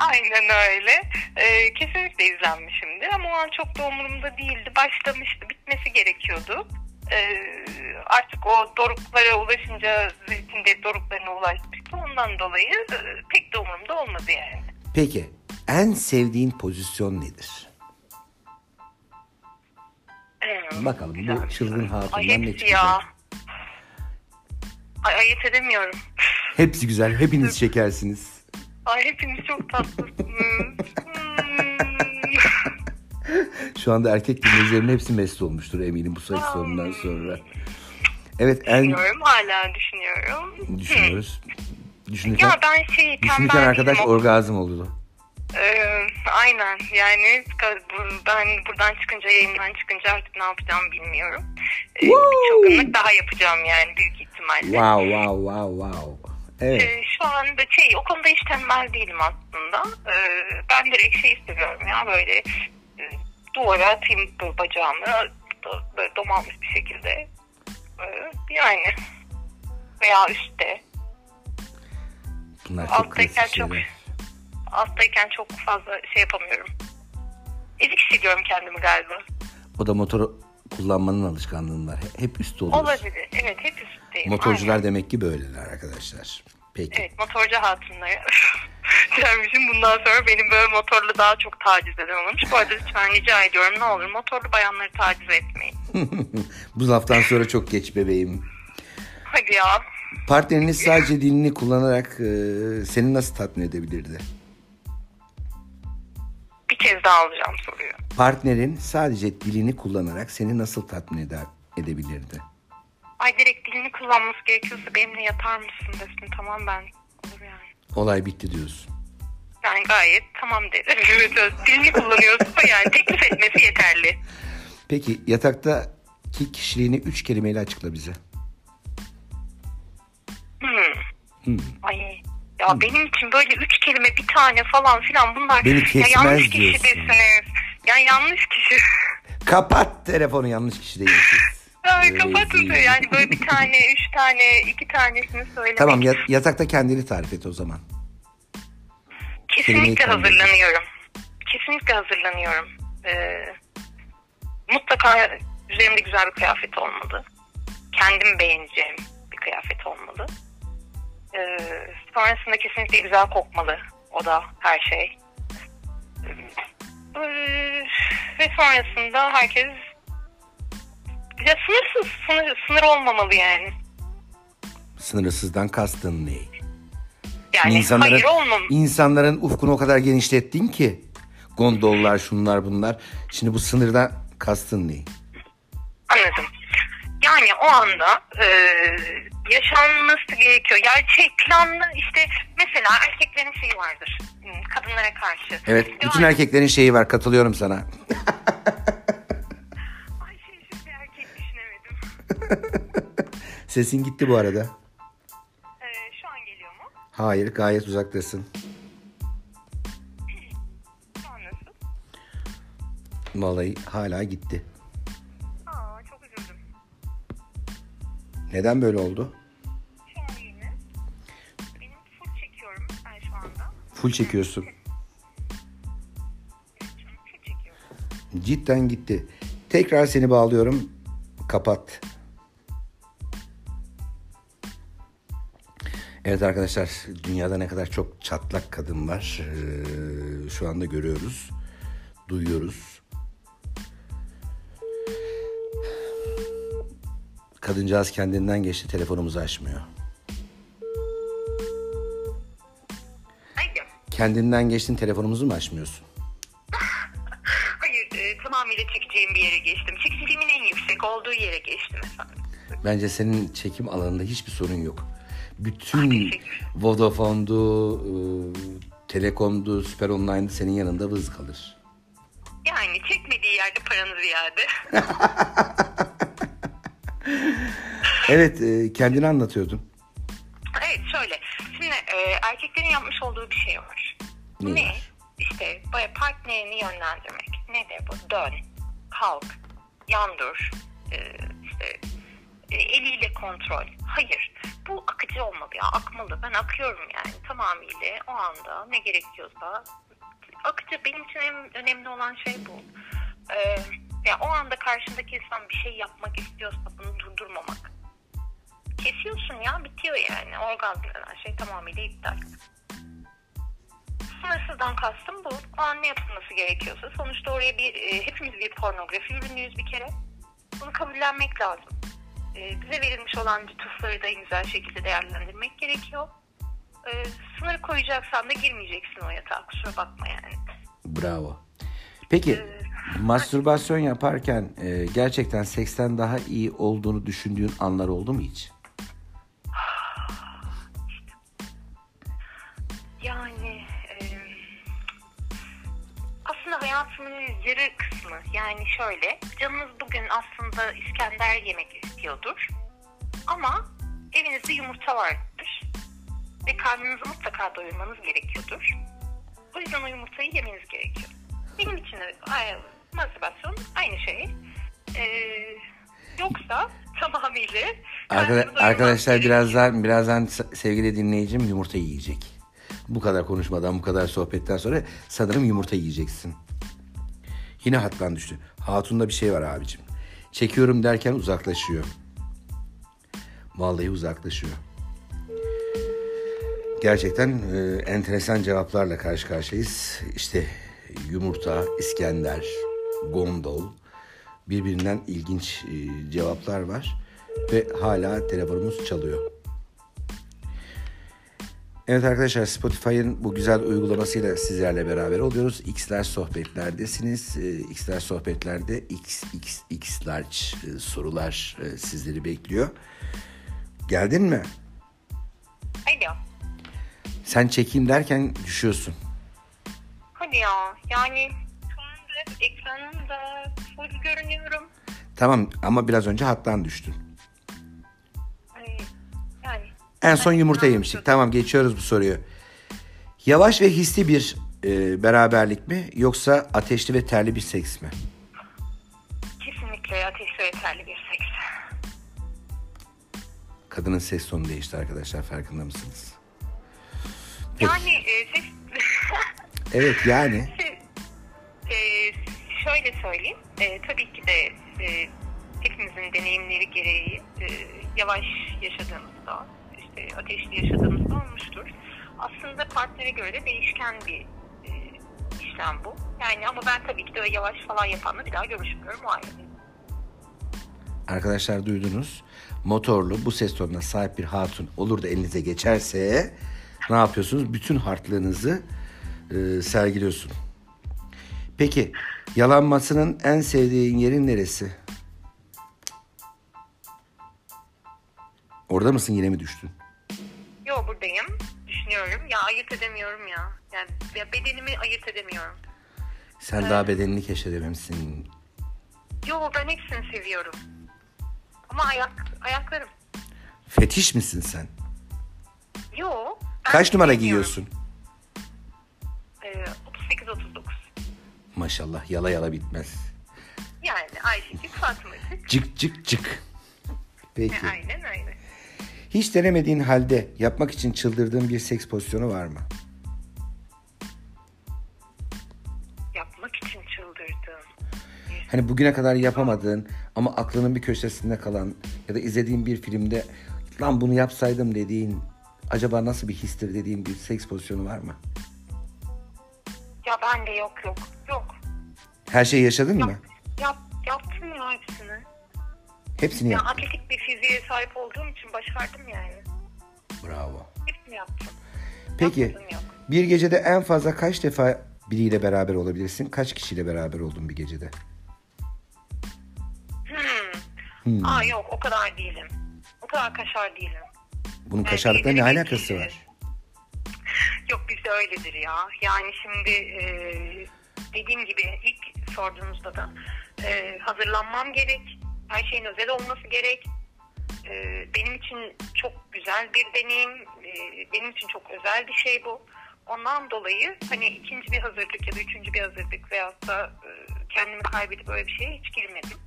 Aynen öyle. Ee, kesinlikle izlenmişimdir ama o an çok da umurumda değildi. Başlamıştı, bitmesi gerekiyordu. Ee, artık o doruklara ulaşınca zeytin de doruklarına ulaşmıştı. Ondan dolayı e, pek de umurumda olmadı yani. Peki en sevdiğin pozisyon nedir? Ee, Bakalım bu çılgın hatundan ne çıkacak? Ay ayırt edemiyorum. Hepsi güzel. Hepiniz şekersiniz. Ay hepiniz çok tatlısınız. Hmm. Şu anda erkek dinleyicilerimin hepsi mest olmuştur eminim bu sayı sonundan sonra. Evet en Düşünüyorum hala düşünüyorum. düşünüyoruz. Düşünürken, Ya ben şey düşünürken arkadaş değilim. orgazm oldu. Ee, aynen yani ben buradan çıkınca yayından çıkınca artık ne yapacağımı bilmiyorum. Ee, bir çılgınlık daha yapacağım yani büyük ihtimalle. Wow wow wow wow. Evet. Ee, şu anda şey o konuda hiç tembel değilim aslında. Ee, ben direkt şey seviyorum ya böyle e, duvara atayım böyle bacağımı do- böyle domalmış bir şekilde. Ee, yani veya üstte. Bunlar çok alttayken çok- şeyler. Alttayken çok fazla şey yapamıyorum. Ezik hissediyorum kendimi galiba. O da motoru kullanmanın alışkanlığın var. Hep üstte oluyorsun. Olabilir. Evet hep üstteyim. Motorcular Aynen. demek ki böyleler arkadaşlar. Peki. Evet motorcu hatunları. Dermişim bundan sonra benim böyle motorlu daha çok taciz eden olmuş. Bu arada lütfen rica ediyorum ne olur motorlu bayanları taciz etmeyin. Bu laftan sonra çok geç bebeğim. Hadi ya. Partneriniz sadece dilini kullanarak e, seni nasıl tatmin edebilirdi? Bir kez daha alacağım soruyu. Partnerin sadece dilini kullanarak seni nasıl tatmin eder, edebilirdi? Ay direkt dilini kullanması gerekiyorsa benimle yatar mısın desin. Tamam ben olur yani. Olay bitti diyorsun. Yani gayet tamam derim. Dilini kullanıyorsa yani teklif etmesi yeterli. Peki yatakta ki kişiliğini üç kelimeyle açıkla bize. Hmm. Ay ya benim için böyle üç kelime bir tane falan filan bunlar Beni ya yanlış kişidesiniz. Ya yanlış kişi. Kapat telefonu yanlış kişi değilsiniz. Ay kapatın Rezil. da yani böyle bir tane, üç tane, iki tanesini söylemek. Tamam ya- yatakta kendini tarif et o zaman. kelimeyi Kesinlikle tam hazırlanıyorum. Kesinlikle hazırlanıyorum. Ee, mutlaka üzerimde güzel bir kıyafet olmalı. Kendim beğeneceğim bir kıyafet olmalı. Ee, sonrasında kesinlikle güzel kokmalı. O da her şey. Ee, ve sonrasında herkes ya sınırsız, sınır, sınır olmamalı yani. Sınırsızdan kastın ne? Yani hayır olmam. insanların ufkunu o kadar genişlettin ki. Gondollar şunlar bunlar. Şimdi bu sınırdan kastın ne? Anladım. Yani o anda e, yaşanması gerekiyor. Yani şey planlı işte mesela erkeklerin şeyi vardır. hmm, Kadınlara karşı. Evet bütün erkeklerin şeyi var katılıyorum sana. Sesin gitti bu arada. E, şu an geliyor mu? Hayır gayet uzaktasın. Şu an nasıl? Vallahi hala gitti. Aa çok üzüldüm. Neden böyle oldu? Şu an iyi mi? Benim full çekiyorum ben şu anda. Full çekiyorsun. Cidden gitti. Tekrar seni bağlıyorum. Kapat. Evet arkadaşlar dünyada ne kadar çok çatlak kadın var. Ee, şu anda görüyoruz. Duyuyoruz. Kadıncağız kendinden geçti telefonumuzu açmıyor. Kendinden geçtin telefonumuzu mu açmıyorsun? Hayır e, tamamıyla çekeceğim bir yere geçtim. Çekiciliğimin en yüksek olduğu yere geçtim efendim. Bence senin çekim alanında hiçbir sorun yok. Bütün. Vodafone'du, e, Telekom'du, Süper Online'dı senin yanında vız kalır. Yani çekmediği yerde paranız ziyade. Evet, e, kendini anlatıyordun. evet şöyle. Şimdi e, erkeklerin yapmış olduğu bir şey var. Ne ne? İşte böyle partnerini yönlendirmek. Nedir bu? Dön, kalk, yan dur, e, işte eliyle kontrol. Hayır. Bu akıcı olmalı ya. Akmalı. Ben akıyorum yani tamamıyla o anda ne gerekiyorsa. Akıcı benim için en önemli olan şey bu. Ee, ya o anda karşındaki insan bir şey yapmak istiyorsa bunu durdurmamak. Kesiyorsun ya bitiyor yani. Orgazm denen şey tamamıyla iptal. Sınırsızdan kastım bu. O an ne yapılması gerekiyorsa. Sonuçta oraya bir e, hepimiz bir pornografi ürünüyüz bir kere. Bunu kabullenmek lazım. E, bize verilmiş olan lütufları da en güzel şekilde değerlendirmek gerekiyor. E, sınır koyacaksan da girmeyeceksin o yatağa. Kusura bakma yani. Bravo. Peki, mastürbasyon yaparken e, gerçekten seksten daha iyi olduğunu düşündüğün anlar oldu mu hiç? Yarı kısmı yani şöyle canınız bugün aslında İskender yemek istiyordur ama evinizde yumurta vardır ve karnınızı mutlaka doyurmanız gerekiyordur. O yüzden o yumurtayı yemeniz gerekiyor. Benim için de mastürbasyon aynı şey. E, yoksa tamamıyla Arkada- arkadaşlar gerekiyor. birazdan birazdan sevgili dinleyicim yumurta yiyecek. Bu kadar konuşmadan, bu kadar sohbetten sonra sanırım yumurta yiyeceksin. Yine hattan düştü. Hatun'da bir şey var abicim. Çekiyorum derken uzaklaşıyor. Vallahi uzaklaşıyor. Gerçekten e, enteresan cevaplarla karşı karşıyayız. İşte yumurta, İskender, gondol birbirinden ilginç e, cevaplar var ve hala telefonumuz çalıyor. Evet arkadaşlar Spotify'ın bu güzel uygulamasıyla sizlerle beraber oluyoruz. X'ler sohbetlerdesiniz. Ee, X'ler sohbetlerde X, X, X large e, sorular e, sizleri bekliyor. Geldin mi? Alo. Sen çekeyim derken düşüyorsun. Hadi ya yani şu anda ekranımda full görünüyorum. Tamam ama biraz önce hattan düştün. En son yumurta yemiştik. Tamam geçiyoruz bu soruyu. Yavaş ve hisli bir e, beraberlik mi yoksa ateşli ve terli bir seks mi? kesinlikle ateşli ve terli bir seks. Kadının ses tonu değişti arkadaşlar farkında mısınız? Peki. Yani e, siz Evet yani. e, şöyle söyleyeyim. E, tabii ki de e, hepimizin deneyimleri gereği e, yavaş yaşadığımızda, işte ateşli yaşadığımızda olmuştur. Aslında partnere göre de değişken bir e, işlem bu. Yani ama ben tabii ki de yavaş falan yapanla bir daha görüşmüyorum o ayrı. Arkadaşlar duydunuz. Motorlu bu ses tonuna sahip bir hatun olur da elinize geçerse ne yapıyorsunuz? Bütün hartlığınızı e, sergiliyorsun. Peki yalanmasının en sevdiğin yerin neresi? Orada mısın yine mi düştün? Yo buradayım. Düşünüyorum. Ya ayırt edemiyorum ya. Yani ya bedenimi ayırt edemiyorum. Sen daha bedenini keşfedememişsin. Yo ben hepsini seviyorum. Ama ayak ayaklarım. Fetiş misin sen? Yo. Kaç numara giyiyorsun? Ee, 38-39. Maşallah yala yala bitmez. Yani Ayşecik Fatmacık. Cık cık cık. Peki. E, Aynen. Hiç denemediğin halde yapmak için çıldırdığın bir seks pozisyonu var mı? Yapmak için çıldırdım. Hani bugüne kadar yapamadığın ama aklının bir köşesinde kalan ya da izlediğin bir filmde lan bunu yapsaydım dediğin acaba nasıl bir histir dediğin bir seks pozisyonu var mı? Ya ben de yok yok. Yok. Her şeyi yaşadın Yap, mı? yap, yaptım ya hepsini. Hepsini Ya yaptın. atletik bir fiziğe sahip olduğum için başardım yani. Bravo. Hepsini yaptım. Peki bir gecede en fazla kaç defa biriyle beraber olabilirsin? Kaç kişiyle beraber oldun bir gecede? Hmm. Aa yok o kadar değilim. O kadar kaşar değilim. Bunun Yani kaşarlıkla ne alakası var? Yok bizde öyledir ya. Yani şimdi e, dediğim gibi ilk sorduğunuzda da e, hazırlanmam gerek. Her şeyin özel olması gerek. E, benim için çok güzel bir deneyim. E, benim için çok özel bir şey bu. Ondan dolayı hani ikinci bir hazırlık ya da üçüncü bir hazırlık veyahut da e, kendimi kaybedip öyle bir şeye hiç girmedim.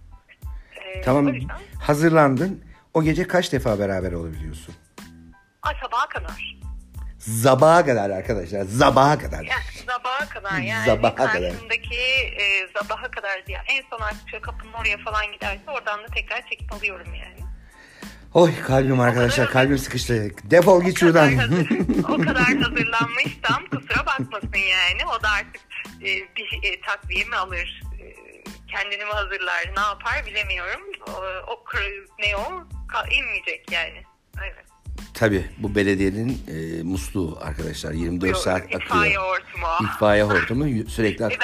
E, Tamam yüzden hazırlandın. O gece kaç defa beraber olabiliyorsun? ay sabaha kadar. Zabağa kadar arkadaşlar. Zabağa kadar. Yani sabaha kadar yani Sabaha kadar. e, sabaha kadar diye en son artık şöyle kapının oraya falan giderse oradan da tekrar çekip alıyorum yani. Oy kalbim arkadaşlar kalbim sıkıştı. Defol git O kadar, şuradan. hazır, o kadar hazırlanmışsam kusura bakmasın yani. O da artık e, bir e, takviyemi alır. E, kendini mi hazırlar ne yapar bilemiyorum. O, o kır- ne o Ka- inmeyecek yani. Evet. Tabii bu belediyenin e, musluğu arkadaşlar 24 Yok, saat itfaiye akıyor. hortumu. İtfaiye hortumu sürekli akıyor.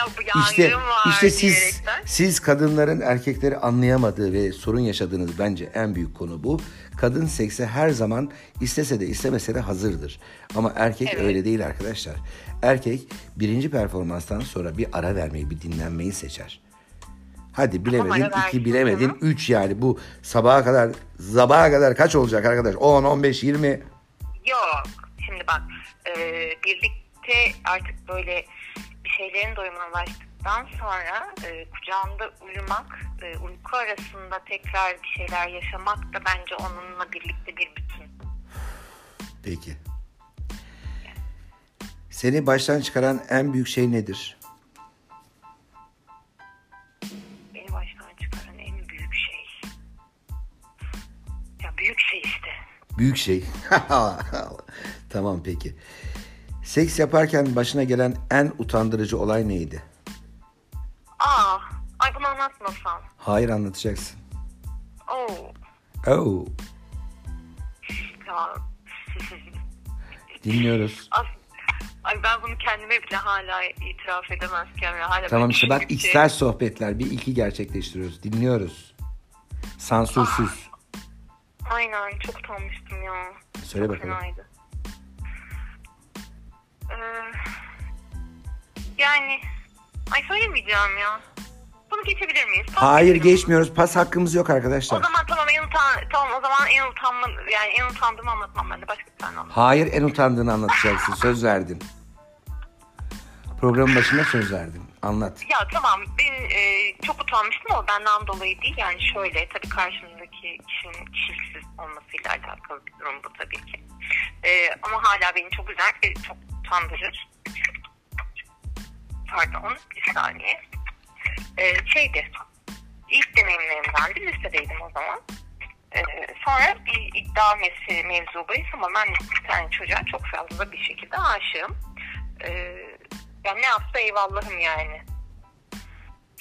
İşte, işte siz, diyerekten. siz kadınların erkekleri anlayamadığı ve sorun yaşadığınız bence en büyük konu bu. Kadın sekse her zaman istese de istemese de hazırdır. Ama erkek Evet. öyle değil arkadaşlar. Erkek birinci performanstan sonra bir ara vermeyi, bir dinlenmeyi seçer. Hadi bilemedin, iki versin bilemedin, sonra. üç yani bu sabaha kadar, sabaha kadar kaç olacak arkadaş? 10, 15, 20. Yok. Şimdi bak e, birlikte artık böyle bir şeylerin doyumuna ulaştıktan sonra e, kucağında uyumak, e, uyku arasında tekrar bir şeyler yaşamak da bence onunla birlikte bir bütün. Peki. Seni baştan çıkaran en büyük şey nedir? Büyük şey. tamam peki. Seks yaparken başına gelen en utandırıcı olay neydi? Aa, ay bunu anlatmasam. Hayır anlatacaksın. Oo, Oh, ya. dinliyoruz. As- Ay ben bunu kendime bile hala itiraf edemezken ve hala Tamam işte bak içsel sohbetler bir ilki gerçekleştiriyoruz. Dinliyoruz. Sansürsüz. Aynen çok utanmıştım ya. Söyle çok bakalım. fenaydı. Ee, yani ay söylemeyeceğim ya. Bunu geçebilir miyiz? Pas Hayır geçelim. geçmiyoruz. Pas hakkımız yok O arkadaşlar. zaman tamam en utan tamam o zaman en utanma yani en utandığımı anlatmam ben de başka bir tane anlatmam. Hayır en utandığını anlatacaksın. Söz verdin. Programın başında söz verdin. Anlat. Ya tamam ben e, çok utanmıştım ama benden dolayı değil yani şöyle tabii karşımdaki kişinin kişiliksiz olmasıyla alakalı bir durum bu tabii ki. E, ama hala beni çok üzer ve çok utandırır. Pardon bir saniye. E, şeydi ilk deneyimlerimden bir lisedeydim o zaman. E, sonra bir iddia mevzu, mevzu bahis ama ben bir tane çocuğa çok fazla bir şekilde aşığım. E, yani ne yapsa eyvallahım yani.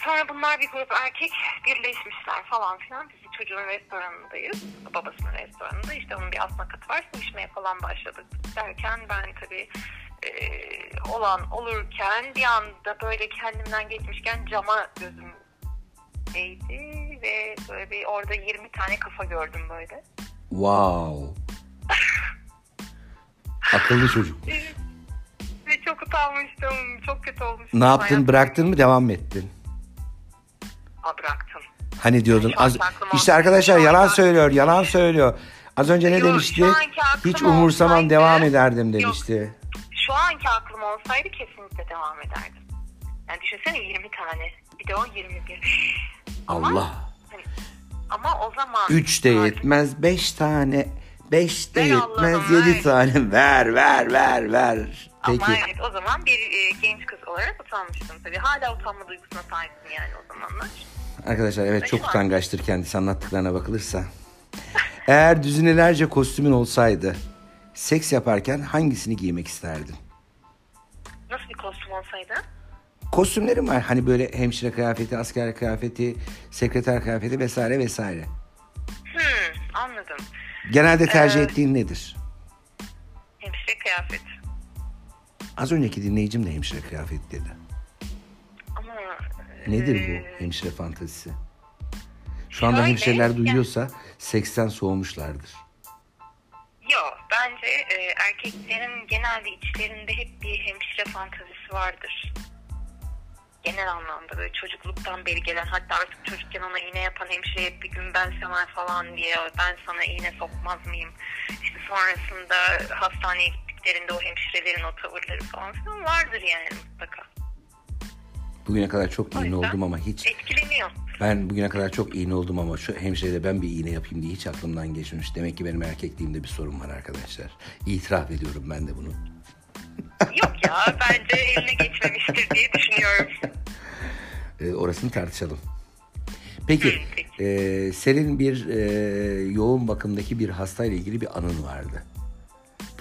Sonra bunlar bir grup erkek birleşmişler falan filan. Biz çocuğun restoranındayız. Babasının restoranında. İşte onun bir asma katı var. Su içmeye falan başladık. Derken ben tabii e, olan olurken bir anda böyle kendimden geçmişken cama gözüm değdi ve böyle bir orada 20 tane kafa gördüm böyle. Wow. Akıllı çocuk. Ve çok utanmıştım. Çok kötü olmuştum. Ne yaptın? Bıraktın mı? Devam ettin? Bıraktım. Hani diyordun. Az... İşte arkadaşlar yalan söylüyor. Yalan söylüyor. Az önce ne Yok, demişti? şu anki aklıma Hiç umursamam olsaydı- devam ederdim Yok. demişti. Şu anki aklım olsaydı kesinlikle devam ederdim. Yani düşünsene 20 tane. Bir de o 21. Ama, Allah. hani, ama o zaman... 3 de yetmez. 5 tane. 5 de Ver yetmez. Allah'ım, 7 ver. tane. Ver ver ver ver. Peki. Ama evet o zaman bir e, genç kız olarak utanmıştım tabii. Hala utanma duygusuna sahiptim yani o zamanlar. Arkadaşlar evet çok utangaçtır kendisi anlattıklarına bakılırsa. Eğer düzinelerce kostümün olsaydı seks yaparken hangisini giymek isterdin? Nasıl bir kostüm olsaydı? Kostümlerim var hani böyle hemşire kıyafeti, asker kıyafeti, sekreter kıyafeti vesaire vesaire. Hmm, anladım. Genelde tercih Ee, ettiğin nedir? Hemşire kıyafet. Az önceki dinleyicim de hemşire kıyafeti dedi. Ama... Nedir e, bu hemşire fantezisi? Şu anda şöyle, hemşireler duyuyorsa seksten soğumuşlardır. Yok bence e, erkeklerin genelde içlerinde hep bir hemşire fantazisi vardır. Genel anlamda böyle çocukluktan beri gelen hatta artık çocukken ona iğne yapan hemşire hep bir gün ben sana falan diye ben sana iğne sokmaz mıyım? İşte sonrasında hastaneye gittiklerinde o hemşirelerin o tavırları falan filan vardır yani mutlaka. Bugüne kadar çok iğne oldum ama hiç Etkileniyor. Ben bugüne kadar çok iğne oldum ama şu hemşirede ben bir iğne yapayım diye hiç aklımdan geçmemiş. Demek ki benim erkekliğimde bir sorun var arkadaşlar. İtiraf ediyorum ben de bunu. Yok ya bence eline geçmemiştir diye düşünüyorum. Ee, orasını tartışalım. Peki, Hı, peki. e, senin bir e, yoğun bakımdaki bir hastayla ilgili bir anın vardı.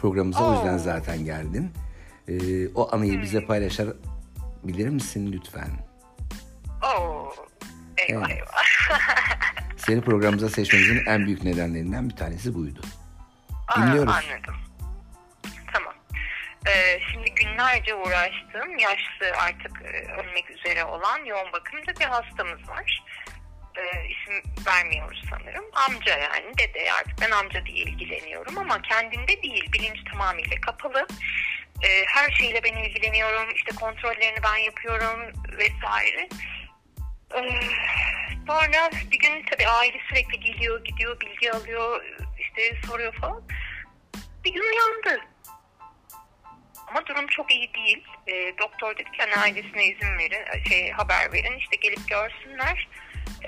Programımıza o yüzden zaten geldin. E, o anıyı bize paylaşar bilir misin lütfen? Oo. Eyvah Evet. eyvah. Seni programımıza seçmemizin en büyük nedenlerinden bir tanesi buydu. Aa, Dinliyoruz. Anladım. Tamam. Ee, şimdi günlerce uğraştığım yaşlı artık e, ölmek üzere olan yoğun bakımda bir hastamız var. Ee, isim vermiyoruz sanırım. Amca yani dede artık ben amca diye ilgileniyorum ama kendinde değil bilinç tamamıyla kapalı. Ee, her şeyle ben ilgileniyorum işte kontrollerini ben yapıyorum vesaire. Ee, sonra bir gün tabii aile sürekli geliyor gidiyor bilgi alıyor işte soruyor falan. Bir gün uyandı. Ama durum çok iyi değil. Ee, doktor dedi ki hani ailesine izin verin, şey haber verin işte gelip görsünler.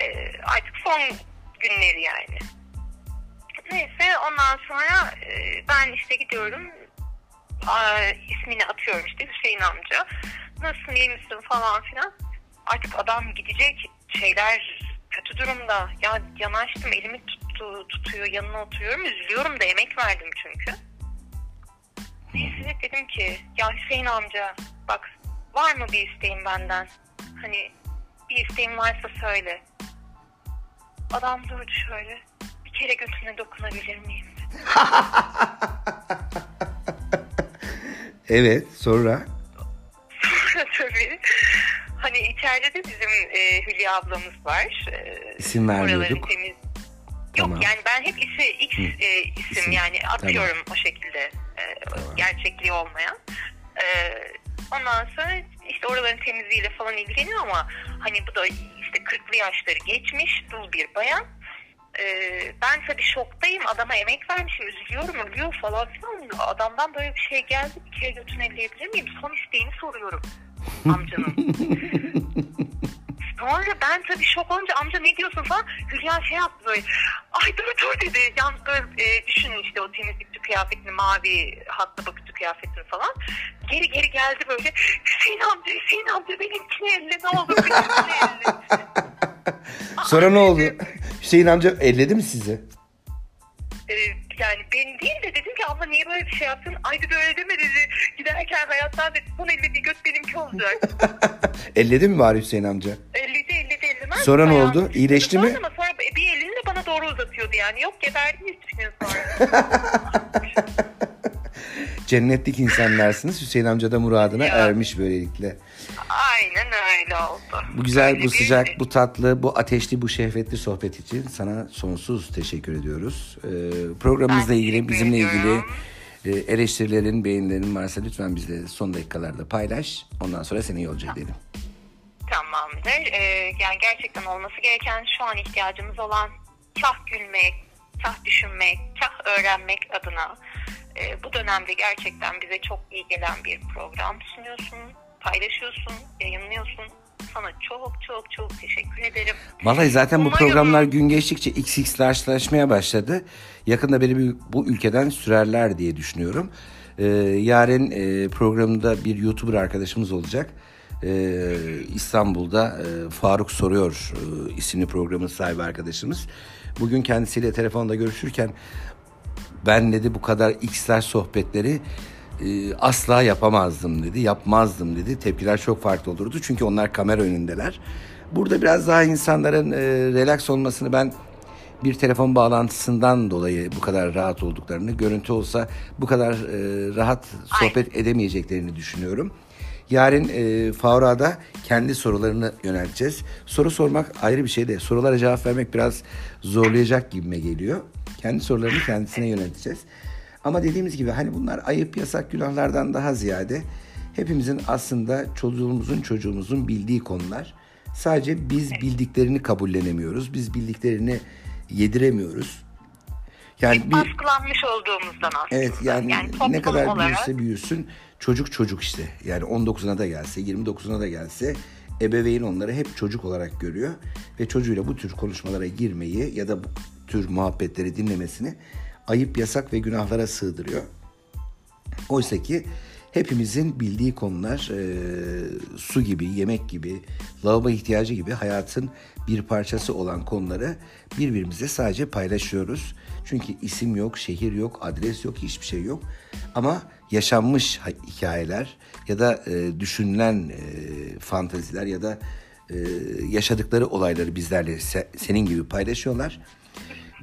Ee, artık son günleri yani. Neyse ondan sonra e, ben işte gidiyorum. Aa, ismini atıyorum işte Hüseyin amca. Nasılsın iyi misin falan filan. Artık adam gidecek şeyler kötü durumda. Ya yanaştım elimi tuttu, tutuyor yanına oturuyorum. Üzülüyorum da emek verdim çünkü. Neyse dedim ki ya Hüseyin amca bak var mı bir isteğin benden? Hani bir isteğin varsa söyle. Adam durdu şöyle. Bir kere götüne dokunabilir miyim dedi. Evet sonra Tabii. Hani içeride de bizim e, Hülya ablamız var. E, İsim vermiyorduk. oraların Temiz... Tamam. Yok yani ben hep isi, X e, isim, İsim. yani atıyorum o şekilde e, gerçekliği olmayan. E, ondan sonra işte oraların temizliğiyle falan ilgileniyor ama hani bu da işte 40'lı yaşları geçmiş dul bir bayan. Ee, ben tabii şoktayım. Adama emek vermişim. Üzülüyorum. Ölüyor falan filan. Adamdan böyle bir şey geldi. Bir kere götünü elleyebilir miyim? Son isteğini soruyorum amcanın. Sonra ben tabii şok olunca amca ne diyorsun? falan. Hülya şey yaptı böyle ay dur dur dedi. Yalnız böyle e, düşünün işte o temizlikçi kıyafetini mavi hatlı bakıcı kıyafetini falan. Geri geri geldi böyle Hüseyin amca Hüseyin amca benimkini elle ne olur benimkini elle. Sonra ne oldu? Hüseyin amca elledi mi sizi? Ee, yani ben değil de dedim ki abla niye böyle bir şey yaptın? Ay dedi öyle deme dedi. Giderken hayattan dedi son ellediği göt benimki olacak. elledi mi bari Hüseyin amca? elledi elledi ellemez. Sonra ne oldu? sıkıntı İyileşti mi? Ama sonra bir elini de bana doğru uzatıyordu yani. Yok geberdim üç gün sonra. Cennetlik insanlarsınız. Hüseyin amca da muradına Ya. ermiş böylelikle. Aynen öyle oldu. Bu güzel, Öyle bu sıcak, bu tatlı, bu ateşli, bu şehvetli sohbet için sana sonsuz teşekkür ediyoruz. Ee, programımızla Ben ilgili, bizimle ilgili e, eleştirilerin, beğenilerin varsa lütfen bizle son dakikalarda paylaş. Ondan sonra seni yolcu edelim. Tamamdır. Ee, yani gerçekten olması gereken şu an ihtiyacımız olan kah gülmek, kah düşünmek, kah öğrenmek adına e, bu dönemde gerçekten bize çok iyi gelen bir program sunuyorsun, paylaşıyorsun, yayınlıyorsun. Sana çok çok çok teşekkür ederim. Vallahi zaten bu Umarım- programlar gün geçtikçe XX'laşmaya başladı. Yakında beni bu ülkeden sürerler diye düşünüyorum. Ee, yarın e, programda bir YouTuber arkadaşımız olacak. Ee, İstanbul'da e, Faruk Soruyor e, isimli programın sahibi arkadaşımız. Bugün kendisiyle telefonda görüşürken ben dedi bu kadar X'ler sohbetleri e, asla yapamazdım dedi. Yapmazdım dedi. Tepkiler çok farklı olurdu. Çünkü onlar kamera önündeler. Burada biraz daha insanların e, relax olmasını ben bir telefon bağlantısından dolayı bu kadar rahat olduklarını, görüntü olsa bu kadar e, rahat sohbet edemeyeceklerini düşünüyorum. Yarın e, Faura'da kendi sorularını yönelteceğiz. Soru sormak ayrı bir şey de sorulara cevap vermek biraz zorlayacak gibime geliyor. Kendi sorularını kendisine yönelteceğiz. Ama dediğimiz gibi hani bunlar ayıp, yasak, günahlardan daha ziyade hepimizin aslında çocuğumuzun çocuğumuzun bildiği konular. Sadece biz bildiklerini kabullenemiyoruz. Biz bildiklerini yediremiyoruz. Yani bir Baskılanmış olduğumuzdan aslında. Evet yani, toplum ne kadar olarak, büyürse büyüsün çocuk çocuk işte. Yani 19'una da gelse 29'una da gelse ebeveyn onları hep çocuk olarak görüyor. Ve çocuğuyla bu tür konuşmalara girmeyi ya da tür muhabbetleri dinlemesini ayıp, yasak ve günahlara sığdırıyor. Oysa ki hepimizin bildiği konular e, su gibi, yemek gibi, lavabo ihtiyacı gibi hayatın bir parçası olan konuları birbirimize sadece paylaşıyoruz. Çünkü isim yok, şehir yok, adres yok, hiçbir şey yok. Ama yaşanmış hikayeler ya da e, düşünülen e, fantaziler ya da e, yaşadıkları olayları bizlerle se- senin gibi paylaşıyorlar.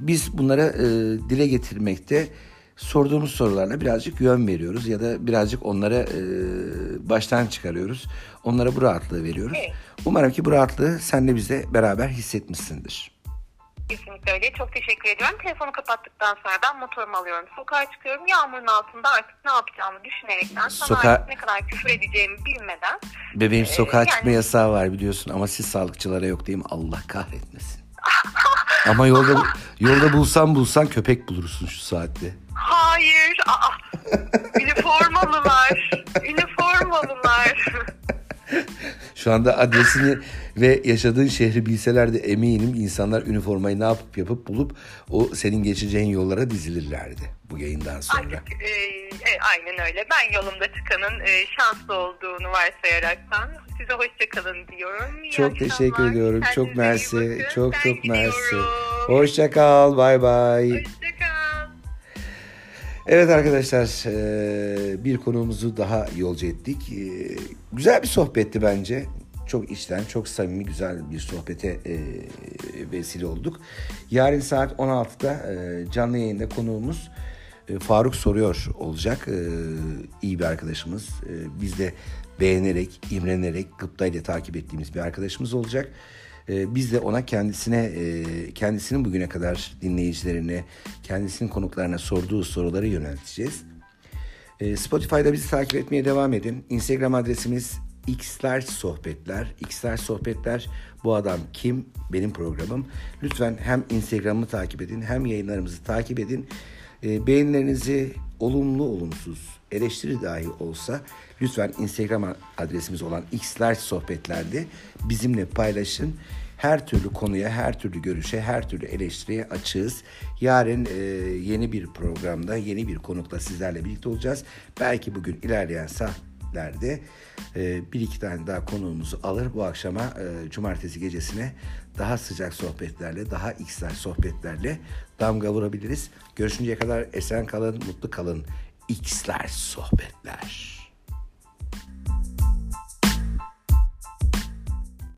Biz bunlara e, dile getirmekte sorduğumuz sorularla birazcık yön veriyoruz ya da birazcık onlara e, baştan çıkarıyoruz. Onlara bu rahatlığı veriyoruz. Evet. Umarım ki bu rahatlığı sen de bizle beraber hissetmişsindir. Kesinlikle öyle. Çok teşekkür ediyorum. Telefonu kapattıktan sonra ben motorumu alıyorum. Sokağa çıkıyorum. Yağmurun altında artık ne yapacağımı düşünerekten sana Sokağa- artık ne kadar küfür edeceğimi bilmeden Bebeğim sokağa yani- çıkma yasağı var biliyorsun ama siz sağlıkçılara yok değil mi? Allah kahretmesin. ama yolda yolda bulsan bulsan köpek bulursun şu saatte. hayır aa, üniformalılar üniformalılar Şu anda adresini ve yaşadığın şehri bilselerdi eminim insanlar üniformayı ne yapıp yapıp bulup o senin geçeceğin yollara dizilirlerdi bu yayından sonra. Artık, e, e, aynen öyle. Ben yolumda çıkanın e, şanslı olduğunu varsayaraktan size hoşçakalın diyorum. İyi Çok akşamlar. teşekkür ediyorum. Çok Kendinize iyi mersi. Çok Ben çok mersi. gidiyorum. Hoşça kal. Bay bay. Hoşçakal. Evet arkadaşlar eee, bir konuğumuzu daha yolcu ettik. Eee, Güzel bir sohbetti bence. Çok içten, çok samimi, güzel bir sohbete eee, vesile olduk. Yarın saat 16'da eee, canlı yayında konuğumuz Faruk Soruyor olacak. Eee, iyi bir arkadaşımız. Eee, Biz de beğenerek, imrenerek, gıptayla takip ettiğimiz bir arkadaşımız olacak. Ee, Biz de ona kendisine, e, kendisinin bugüne kadar dinleyicilerine, kendisinin konuklarına sorduğu soruları yönelteceğiz. Ee, Spotify'da bizi takip etmeye devam edin. Instagram adresimiz X'ler sohbetler. X'ler sohbetler bu adam kim? Benim programım. Lütfen hem Instagram'ı takip edin hem yayınlarımızı takip edin. E, beğenilerinizi olumlu olumsuz eleştiri dahi olsa lütfen Instagram adresimiz olan X'ler sohbetlerde bizimle paylaşın. Her türlü konuya, her türlü görüşe, her türlü eleştiriye açığız. Yarın e, yeni bir programda, yeni bir konukla sizlerle birlikte olacağız. Belki bugün ilerleyen saatlerde e, bir iki tane daha konuğumuzu alır. Bu akşama e, cumartesi gecesine daha sıcak sohbetlerle, daha x'ler sohbetlerle damga vurabiliriz. Görüşünceye kadar esen kalın, mutlu kalın. X'ler sohbetler.